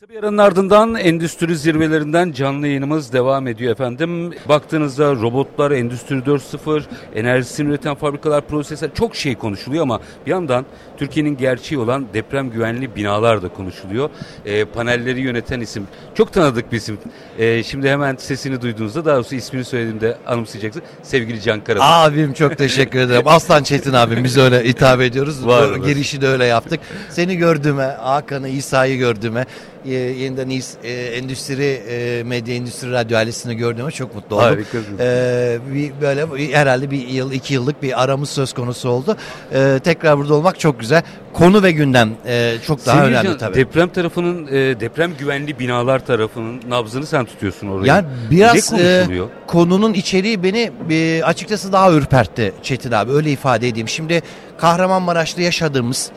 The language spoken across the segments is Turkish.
Kısa bir aranın ardından endüstri zirvelerinden canlı yayınımız devam ediyor efendim. Baktığınızda robotlar, Endüstri 4.0, enerjisini üreten fabrikalar, prosesler çok şey konuşuluyor ama bir yandan Türkiye'nin gerçeği olan deprem güvenli binalar da konuşuluyor. E, panelleri yöneten isim, çok tanıdık bir isim. E, şimdi hemen sesini duyduğunuzda daha doğrusu ismini söylediğimde anımsayacaksın. Sevgili Can Karaman. Abim çok teşekkür ederim. Aslan Çetin abim biz öyle hitap ediyoruz. Var, var. Girişi de öyle yaptık. Seni gördüğüme, Hakan'ı, İsa'yı gördüğüme, e, yeniden İs- e, endüstri e, medya endüstri radyo ailesini gördüğüme çok mutlu oldum. Harikasın. E, bir, böyle herhalde bir yıl iki yıllık bir aramız söz konusu oldu. E, tekrar burada olmak çok güzel. Konu ve gündem e, çok daha Sevgili önemli Can, tabii. Deprem tarafının, e, deprem güvenli binalar tarafının nabzını sen tutuyorsun orayı. Yani biraz e, konunun içeriği beni e, açıkçası daha ürpertti Çetin abi öyle ifade edeyim. Şimdi Kahramanmaraş'ta yaşadığımız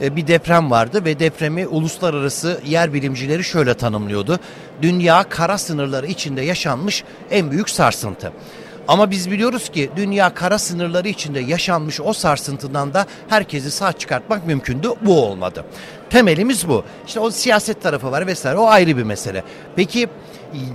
bir deprem vardı ve depremi uluslararası yer bilimcileri şöyle tanımlıyordu. Dünya kara sınırları içinde yaşanmış en büyük sarsıntı. Ama biz biliyoruz ki dünya kara sınırları içinde yaşanmış o sarsıntıdan da herkesi sağ çıkartmak mümkündü. Bu olmadı. Temelimiz bu. İşte o siyaset tarafı var vesaire o ayrı bir mesele. Peki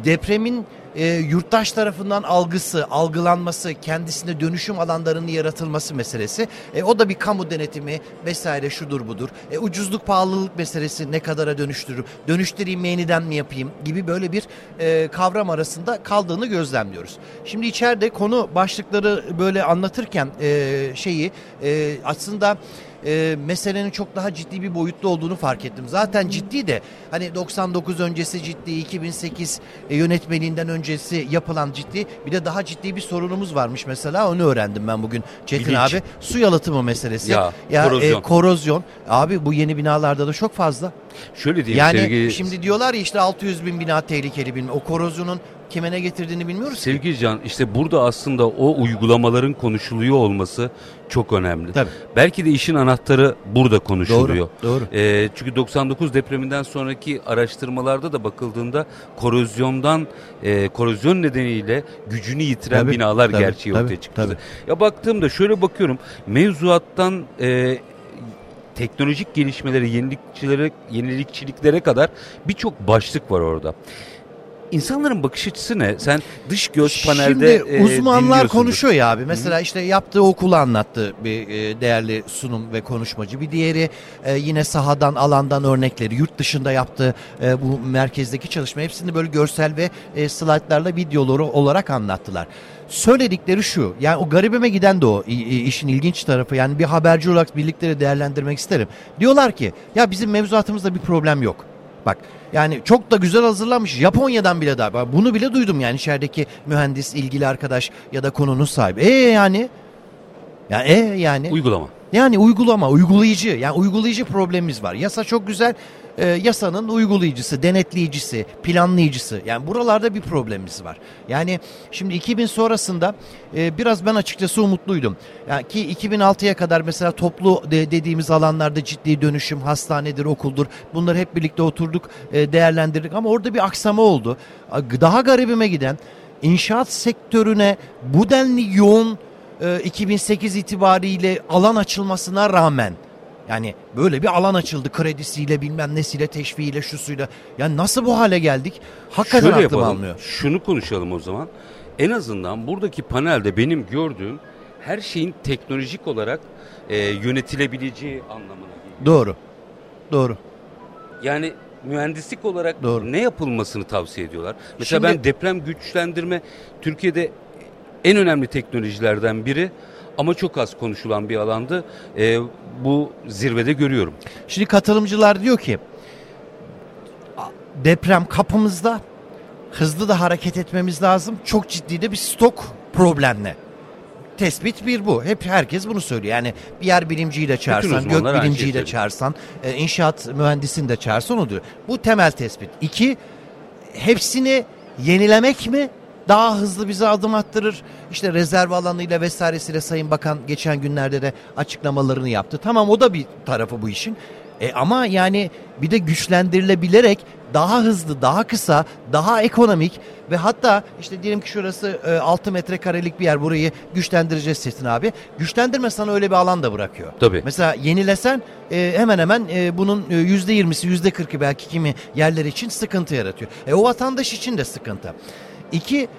depremin e, yurttaş tarafından algısı, algılanması, kendisine dönüşüm alanlarının yaratılması meselesi. E, o da bir kamu denetimi vesaire şudur budur. E, ucuzluk pahalılık meselesi ne kadara dönüştürür, dönüştüreyim yeniden mi yapayım gibi böyle bir e, kavram arasında kaldığını gözlemliyoruz. Şimdi içeride konu başlıkları böyle anlatırken e, şeyi e, aslında e, meselenin çok daha ciddi bir boyutta olduğunu fark ettim. Zaten ciddi de hani 99 öncesi ciddi, 2008 e, yönetmeliğinden öncesi yapılan ciddi bir de daha ciddi bir sorunumuz varmış mesela onu öğrendim ben bugün Çetin Bilinç. abi. Su yalıtımı meselesi. Ya, e, korozyon. korozyon. Abi bu yeni binalarda da çok fazla. Şöyle diyeyim Yani sevgili, şimdi diyorlar ya işte 600 bin bina tehlikeli bin. O korozyonun kime ne getirdiğini bilmiyoruz ki. Sevgili Can işte burada aslında o uygulamaların konuşuluyor olması çok önemli. Tabii. Belki de işin anahtarı burada konuşuluyor. Doğru, doğru. Ee, çünkü 99 depreminden sonraki araştırmalarda da bakıldığında korozyondan e, korozyon nedeniyle gücünü yitiren Tabii, binalar tabii, gerçeği tabii, ortaya çıktı. tabii. Ya baktığımda şöyle bakıyorum mevzuattan e, teknolojik gelişmelere, yenilikçilere, yenilikçiliklere kadar birçok başlık var orada. İnsanların bakış açısı ne? Sen dış göz panelde Şimdi e, uzmanlar dinliyorsundur. konuşuyor ya abi. Mesela işte yaptığı okulu anlattı bir e, değerli sunum ve konuşmacı. Bir diğeri e, yine sahadan alandan örnekleri. Yurt dışında yaptığı e, bu merkezdeki çalışma hepsini böyle görsel ve e, slaytlarla videoları olarak anlattılar. Söyledikleri şu yani o garibime giden de o işin ilginç tarafı yani bir haberci olarak birlikte değerlendirmek isterim. Diyorlar ki ya bizim mevzuatımızda bir problem yok. Bak yani çok da güzel hazırlanmış. Japonya'dan bile daha. Bunu bile duydum yani içerideki mühendis, ilgili arkadaş ya da konunun sahibi. E yani? Ya e yani? Uygulama. Yani uygulama, uygulayıcı. Yani uygulayıcı problemimiz var. Yasa çok güzel. E, yasanın uygulayıcısı, denetleyicisi, planlayıcısı. Yani buralarda bir problemimiz var. Yani şimdi 2000 sonrasında e, biraz ben açıkçası umutluydum. Yani ki 2006'ya kadar mesela toplu de, dediğimiz alanlarda ciddi dönüşüm, hastanedir, okuldur. Bunları hep birlikte oturduk, e, değerlendirdik ama orada bir aksama oldu. Daha garibime giden inşaat sektörüne bu denli yoğun e, 2008 itibariyle alan açılmasına rağmen yani böyle bir alan açıldı kredisiyle bilmem nesiyle teşviğiyle şusuyla. Yani nasıl bu hale geldik? Hakikaten Şöyle aklım yapalım. almıyor. Şunu konuşalım o zaman. En azından buradaki panelde benim gördüğüm her şeyin teknolojik olarak e, yönetilebileceği anlamına geliyor. Doğru. Doğru. Yani mühendislik olarak Doğru. ne yapılmasını tavsiye ediyorlar? Mesela Şimdi- ben deprem güçlendirme Türkiye'de en önemli teknolojilerden biri ama çok az konuşulan bir alandı. E, bu zirvede görüyorum. Şimdi katılımcılar diyor ki "A- deprem kapımızda hızlı da hareket etmemiz lazım. Çok ciddi de bir stok problemle. Tespit bir bu. Hep herkes bunu söylüyor. Yani bir yer bilimciyi de çağırsan, gök şeyi bilimciyi de çağırsan, e, inşaat mühendisini de çağırsan o diyor. Bu temel tespit. İki, hepsini yenilemek mi daha hızlı bize adım attırır? İşte rezerv alanıyla vesairesiyle Sayın Bakan geçen günlerde de açıklamalarını yaptı. Tamam o da bir tarafı bu işin. E ama yani bir de güçlendirilebilerek daha hızlı, daha kısa, daha ekonomik ve hatta işte diyelim ki şurası e, 6 metrekarelik bir yer burayı güçlendireceğiz Çetin abi. Güçlendirme sana öyle bir alan da bırakıyor. Tabii. Mesela yenilesen e, hemen hemen e, bunun e, %20'si %40'ı belki kimi yerler için sıkıntı yaratıyor. E, o vatandaş için de sıkıntı. İki,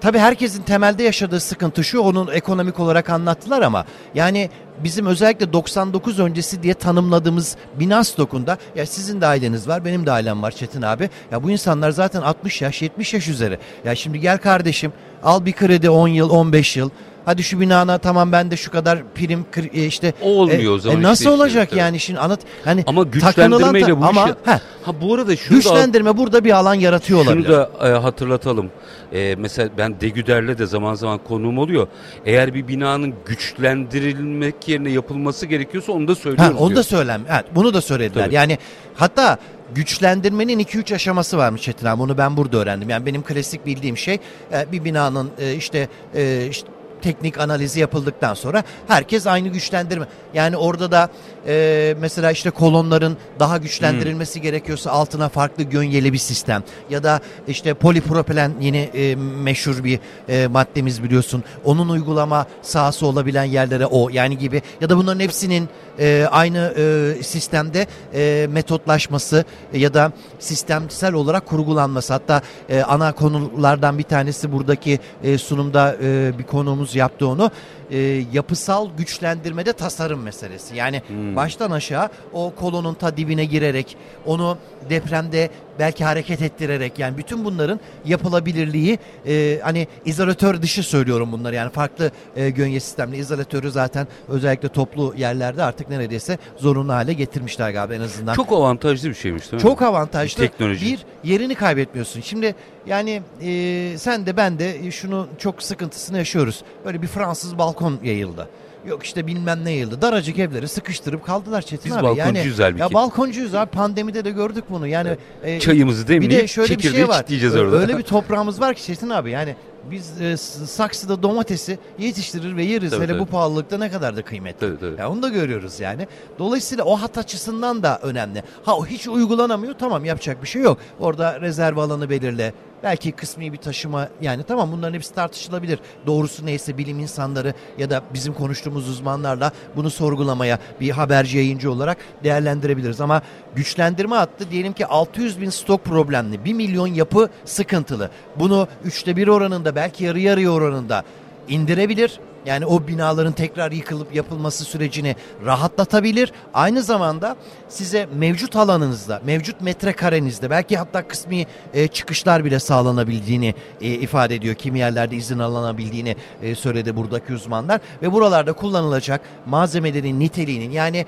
Tabii herkesin temelde yaşadığı sıkıntı şu, onun ekonomik olarak anlattılar ama yani bizim özellikle 99 öncesi diye tanımladığımız bina stokunda ya sizin de aileniz var, benim de ailem var Çetin abi. Ya bu insanlar zaten 60 yaş, 70 yaş üzeri. Ya şimdi gel kardeşim al bir kredi 10 yıl, 15 yıl. Hadi şu binana tamam ben de şu kadar prim kır- e, işte O olmuyor e, o zaman e, nasıl işte, işte, olacak tabii. yani şimdi anlat hani Ama güçlendirmeyle bu ama işi... heh, Ha bu arada şunu da güçlendirme burada bir alan yaratıyor olabilir. Şunu da e, hatırlatalım. E, mesela ben Degüder'le de zaman zaman konuğum oluyor. Eğer bir binanın güçlendirilmek yerine yapılması gerekiyorsa onu da Ha, söylüyoruz onu da diyor. söylem. Evet, bunu da söylediler. Tabii. Yani hatta güçlendirmenin 2-3 aşaması varmış Çetin abi. Onu ben burada öğrendim. Yani benim klasik bildiğim şey e, bir binanın e, işte, e, işte teknik analizi yapıldıktan sonra herkes aynı güçlendirme. Yani orada da e, mesela işte kolonların daha güçlendirilmesi Hmm. gerekiyorsa altına farklı gönyeli bir sistem ya da işte polipropilen yeni e, meşhur bir e, maddemiz biliyorsun. Onun uygulama sahası olabilen yerlere o yani gibi ya da bunların hepsinin e, aynı e, sistemde e, metotlaşması ya da sistemsel olarak kurgulanması. Hatta e, ana konulardan bir tanesi buradaki e, sunumda e, bir konuğumuz yaptı onu. E, yapısal güçlendirmede tasarım meselesi. Yani Hmm. baştan aşağı o kolonun ta dibine girerek onu depremde belki hareket ettirerek yani bütün bunların yapılabilirliği e, hani izolatör dışı söylüyorum bunları yani farklı e, gönye sistemli izolatörü zaten özellikle toplu yerlerde artık neredeyse zorunlu hale getirmişler galiba en azından. Çok avantajlı bir şeymiş değil mi? Çok avantajlı. Bir teknoloji. Bir yerini kaybetmiyorsun. Şimdi yani e, sen de ben de şunu çok sıkıntısını yaşıyoruz. Böyle bir Fransız balkon yayıldı. Yok işte bilmem ne yayıldı. Daracık evleri sıkıştırıp kaldılar Çetin Biz abi. balkoncuyuz yani, halbuki. Ya balkoncuyuz abi pandemide de gördük bunu. Yani e, Çayımızı bir demleyip de şöyle bir şey var. orada. Öyle bir toprağımız var ki Çetin abi yani biz e, saksıda domatesi yetiştirir ve yeriz. Tabii, Hele bu tabii. pahalılıkta ne kadar da kıymetli. Tabii, tabii. Ya onu da görüyoruz yani. Dolayısıyla o hat açısından da önemli. Ha o hiç uygulanamıyor tamam yapacak bir şey yok. Orada rezerv alanı belirle. Belki kısmi bir taşıma yani tamam bunların hepsi tartışılabilir. Doğrusu neyse bilim insanları ya da bizim konuştuğumuz uzmanlarla bunu sorgulamaya bir haberci yayıncı olarak değerlendirebiliriz. Ama güçlendirme hattı diyelim ki 600 bin stok problemli. 1 milyon yapı sıkıntılı. Bunu üçte bir oranında belki yarı yarıya oranında indirebilir. Yani o binaların tekrar yıkılıp yapılması sürecini rahatlatabilir. Aynı zamanda size mevcut alanınızda, mevcut metrekarenizde belki hatta kısmi e, çıkışlar bile sağlanabildiğini e, ifade ediyor. Kimi yerlerde izin alınabildiğini e, söyledi buradaki uzmanlar. Ve buralarda kullanılacak malzemelerin niteliğinin yani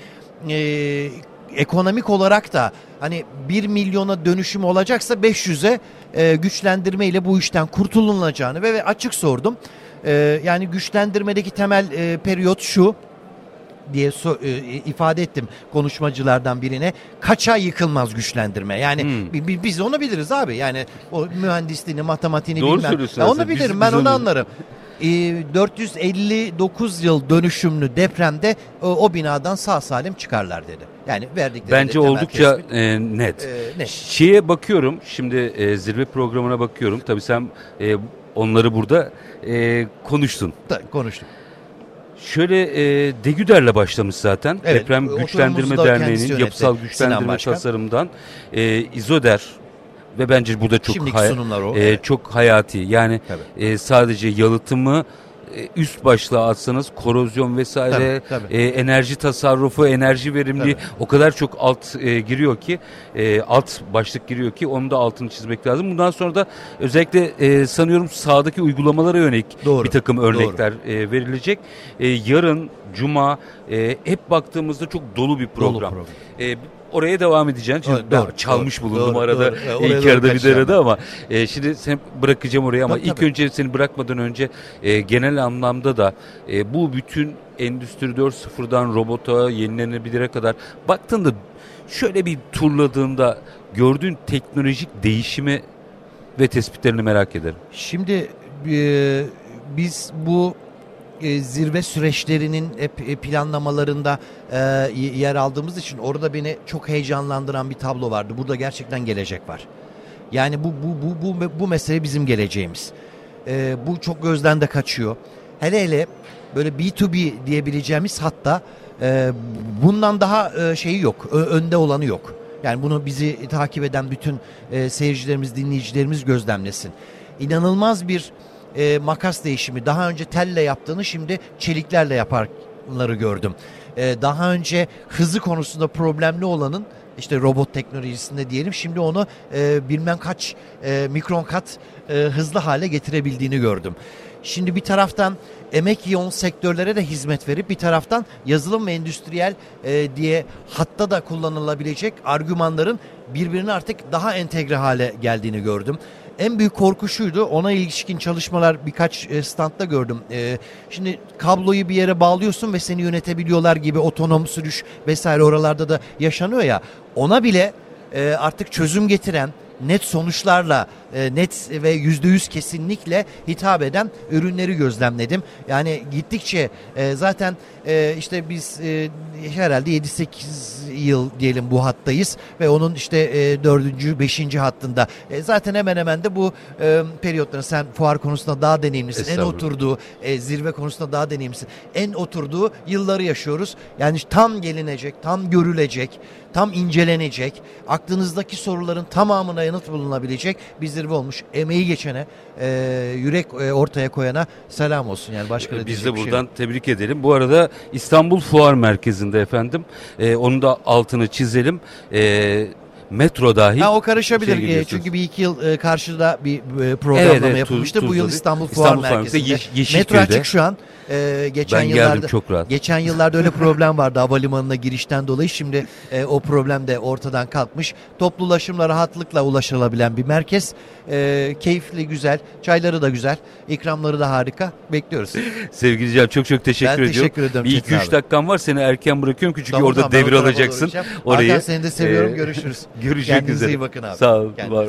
e, ekonomik olarak da hani 1 milyona dönüşüm olacaksa 500'e e, güçlendirme ile bu işten kurtulunacağını ve, ve açık sordum. E, yani güçlendirmedeki temel e, periyot şu diye so- e, ifade ettim konuşmacılardan birine. Kaç ay yıkılmaz güçlendirme? Yani Hmm. bi- bi- biz onu biliriz abi. Yani o mühendisliğini, matematiğini Doğru bilmem. Ya onu. Biz- bilirim. biz ben onu onu- anlarım. E, 459 yıl dönüşümlü depremde o, o binadan sağ salim çıkarlar dedi. Yani verdikleri Bence oldukça tespit. e, net. E, net. Şeye bakıyorum şimdi e, zirve programına bakıyorum. Tabii sen e, onları burada e, konuştun. Da, konuştuk. Şöyle e, Degüder'le başlamış zaten. Evet, Deprem Güçlendirme Derneği'nin yapısal güçlendirme tasarımdan e, İzoder ve bence burada çok hay- o. e, Evet. çok hayati. Yani Tabii. e, sadece yalıtımı üst başlığa atsanız korozyon vesaire Tabii, tabii. e, enerji tasarrufu, enerji verimliliği Tabii. o kadar çok alt e, giriyor ki e, alt başlık giriyor ki onun da altını çizmek lazım. Bundan sonra da özellikle e, sanıyorum sahadaki uygulamalara yönelik Doğru, bir takım örnekler e, verilecek. E, yarın Cuma e, hep baktığımızda çok dolu bir Dolu program. program. E, oraya devam edeceğim. Şimdi Evet, ben doğru, çalmış doğru, bulundum doğru, arada doğru. İlk doğru arada bir arada ama e, şimdi seni bırakacağım oraya ama Tabii, ilk tabii. önce seni bırakmadan önce e, genel anlamda da e, bu bütün Endüstri 4.0'dan robota yenilenebilire kadar baktığında şöyle bir turladığında gördüğün teknolojik değişimi ve tespitlerini merak ederim. Şimdi e, biz bu e, zirve süreçlerinin hep e, planlamalarında e, yer aldığımız için orada beni çok heyecanlandıran bir tablo vardı. Burada gerçekten gelecek var. Yani bu bu bu bu, bu mesele bizim geleceğimiz. Bu çok gözden de kaçıyor. Hele hele böyle B2B diyebileceğimiz hatta bundan daha şeyi yok. Önde olanı yok. Yani bunu bizi takip eden bütün seyircilerimiz, dinleyicilerimiz gözlemlesin. İnanılmaz bir e, makas değişimi. Daha önce telle yaptığını şimdi çeliklerle yaparları gördüm. E, daha önce hızı konusunda problemli olanın işte robot teknolojisinde diyelim şimdi onu e, bilmem kaç e, mikron kat e, hızlı hale getirebildiğini gördüm. Şimdi bir taraftan emek yoğun sektörlere de hizmet verip bir taraftan yazılım ve endüstriyel e, diye hatta da kullanılabilecek argümanların birbirine artık daha entegre hale geldiğini gördüm. En büyük korku şuydu ona ilişkin çalışmalar birkaç e, standta gördüm. E, şimdi kabloyu bir yere bağlıyorsun ve seni yönetebiliyorlar gibi otonom sürüş vesaire oralarda da yaşanıyor ya ona bile e, artık çözüm getiren net sonuçlarla e, net ve yüzde yüz kesinlikle hitap eden ürünleri gözlemledim. Yani gittikçe e, zaten e, işte biz e, herhalde 7-8 yıl diyelim bu hattayız ve onun işte e, 4. 5. hattında. E, zaten hemen hemen de bu e, periyotların sen fuar konusunda daha deneyimlisin. En oturduğu e, zirve konusunda daha deneyimlisin. En oturduğu yılları yaşıyoruz. Yani tam gelinecek, tam görülecek, tam incelenecek, aklınızdaki soruların tamamına yanıt bulunabilecek bir zirve olmuş. Emeği geçene, e, yürek e, ortaya koyana selam olsun. Yani başka da Biz de şey buradan şey tebrik edelim. Bu arada İstanbul Fuar Merkezi'nde efendim. E, onu da altını çizelim. E, metro dahil. Ha o karışabilir şey çünkü bir iki yıl e, karşıda bir e, programlama evet, evet, yapılmıştı. Tuz, Bu yıl İstanbul Fuar İstanbul Merkezi'nde. Yeş, Yeşilköy'de. Metro açık şu an. Ee, geçen ben yıllarda, geldim çok rahat. Geçen yıllarda öyle problem vardı havalimanına girişten dolayı. Şimdi e, o problem de ortadan kalkmış. Toplu ulaşımla rahatlıkla ulaşılabilen bir merkez. E, keyifli, güzel. Çayları da güzel. ikramları da harika. Bekliyoruz. Sevgili Can çok çok teşekkür ben ediyorum. teşekkür ederim. Bir iki üç dakikan var. Seni erken bırakıyorum çünkü tamam, orada tamam, devir alacaksın. Orayı. Hakan seni de seviyorum. Ee, Görüşürüz. Görüşmek Kendinize üzere. iyi bakın abi. Sağ ol. Var.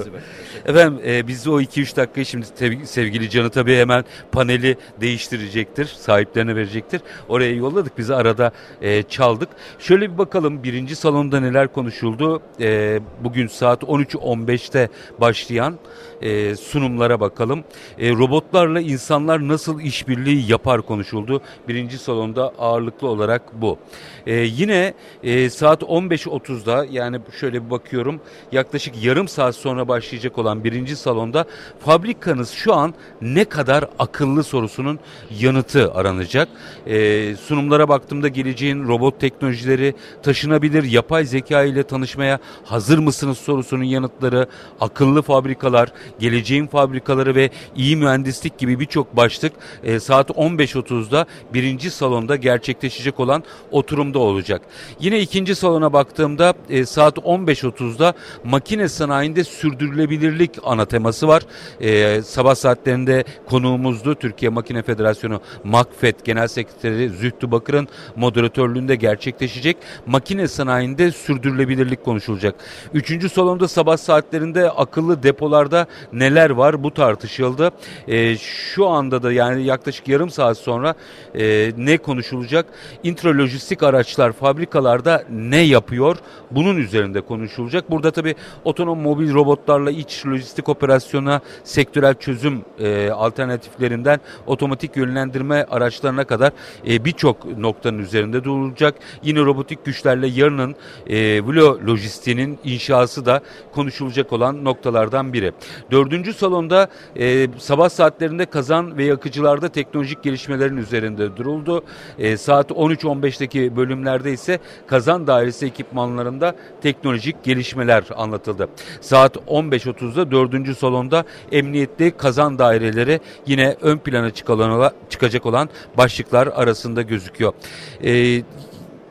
Efendim e, biz o 2-3 dakikayı şimdi sevgili Can'ı tabii hemen paneli değiştirecektir. Sahiplerine verecektir. Oraya yolladık. Bizi arada e, çaldık. Şöyle bir bakalım birinci salonda neler konuşuldu. E, bugün saat 13.15'te başlayan e, sunumlara bakalım. E, robotlarla insanlar nasıl işbirliği yapar konuşuldu. Birinci salonda ağırlıklı olarak bu. E, yine e, saat 15.30'da yani şöyle bir bakıyorum yaklaşık yarım saat sonra başlayacak olan birinci salonda fabrikanız şu an ne kadar akıllı sorusunun yanıtı aranacak. E, sunumlara baktığımda geleceğin robot teknolojileri taşınabilir yapay zeka ile tanışmaya hazır mısınız sorusunun yanıtları, akıllı fabrikalar, geleceğin fabrikaları ve iyi mühendislik gibi birçok başlık e, saat 15.30'da birinci salonda gerçekleşecek olan oturumda olacak. Yine ikinci salona baktığımda e, saat 15.30'da makine sanayinde sürdürülebilirlik ana teması var. E, sabah saatlerinde konuğumuzdu Türkiye Makine Federasyonu MAKFED Genel Sekreteri Zühtü Bakır'ın moderatörlüğünde gerçekleşecek. Makine sanayinde sürdürülebilirlik konuşulacak. Üçüncü salonda sabah saatlerinde akıllı depolarda neler var bu tartışıldı. E, şu anda da yani yaklaşık yarım saat sonra e, ne konuşulacak? Intralojistik araçlar fabrikalarda ne yapıyor? Bunun üzerinde konuşulacak. Burada tabii otonom mobil robotlarla iç lojistik operasyona sektörel çözüm e, alternatiflerinden otomatik yönlendirme araçlarına kadar e, birçok noktanın üzerinde durulacak. Yine robotik güçlerle yarının e, Vlo lojistiğinin inşası da konuşulacak olan noktalardan biri. Dördüncü salonda e, sabah saatlerinde kazan ve yakıcılarda teknolojik gelişmelerin üzerinde duruldu. E, saat 13-15'teki bölümlerde ise kazan dairesi ekipmanlarında teknolojik gelişmeler anlatıldı. Saat 15.30'da dördüncü salonda emniyetli kazan daireleri yine ön plana çıkacak olan başlıklar arasında gözüküyor. E,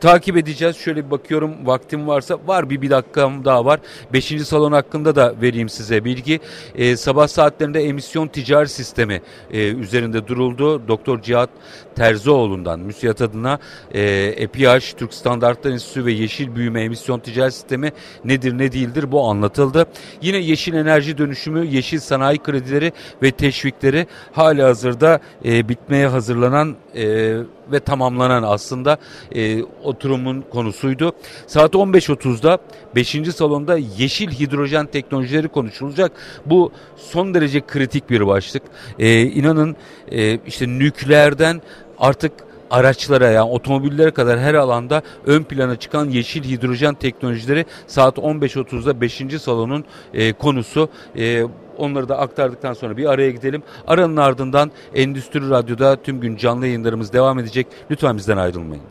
takip edeceğiz. Şöyle bir bakıyorum vaktim varsa var bir bir dakikam daha var. Beşinci salon hakkında da vereyim size bilgi. E, sabah saatlerinde emisyon ticari sistemi e, üzerinde duruldu. Doktor Cihat Terzioğlu'ndan müsiyat adına e, EPH, Türk Standartlar Enstitüsü ve Yeşil Büyüme Emisyon Ticari Sistemi nedir ne değildir bu anlatıldı. Yine yeşil enerji dönüşümü, yeşil sanayi kredileri ve teşvikleri hala hazırda e, bitmeye hazırlanan e, ve tamamlanan aslında e, oturumun konusuydu. Saat 15.30'da 5. salonda yeşil hidrojen teknolojileri konuşulacak. Bu son derece kritik bir başlık. E, inanın e, işte nükleerden artık araçlara yani otomobillere kadar her alanda ön plana çıkan yeşil hidrojen teknolojileri saat 15.30'da 5. salonun e, konusu. E, onları da aktardıktan sonra bir araya gidelim. Aranın ardından Endüstri Radyo'da tüm gün canlı yayınlarımız devam edecek. Lütfen bizden ayrılmayın.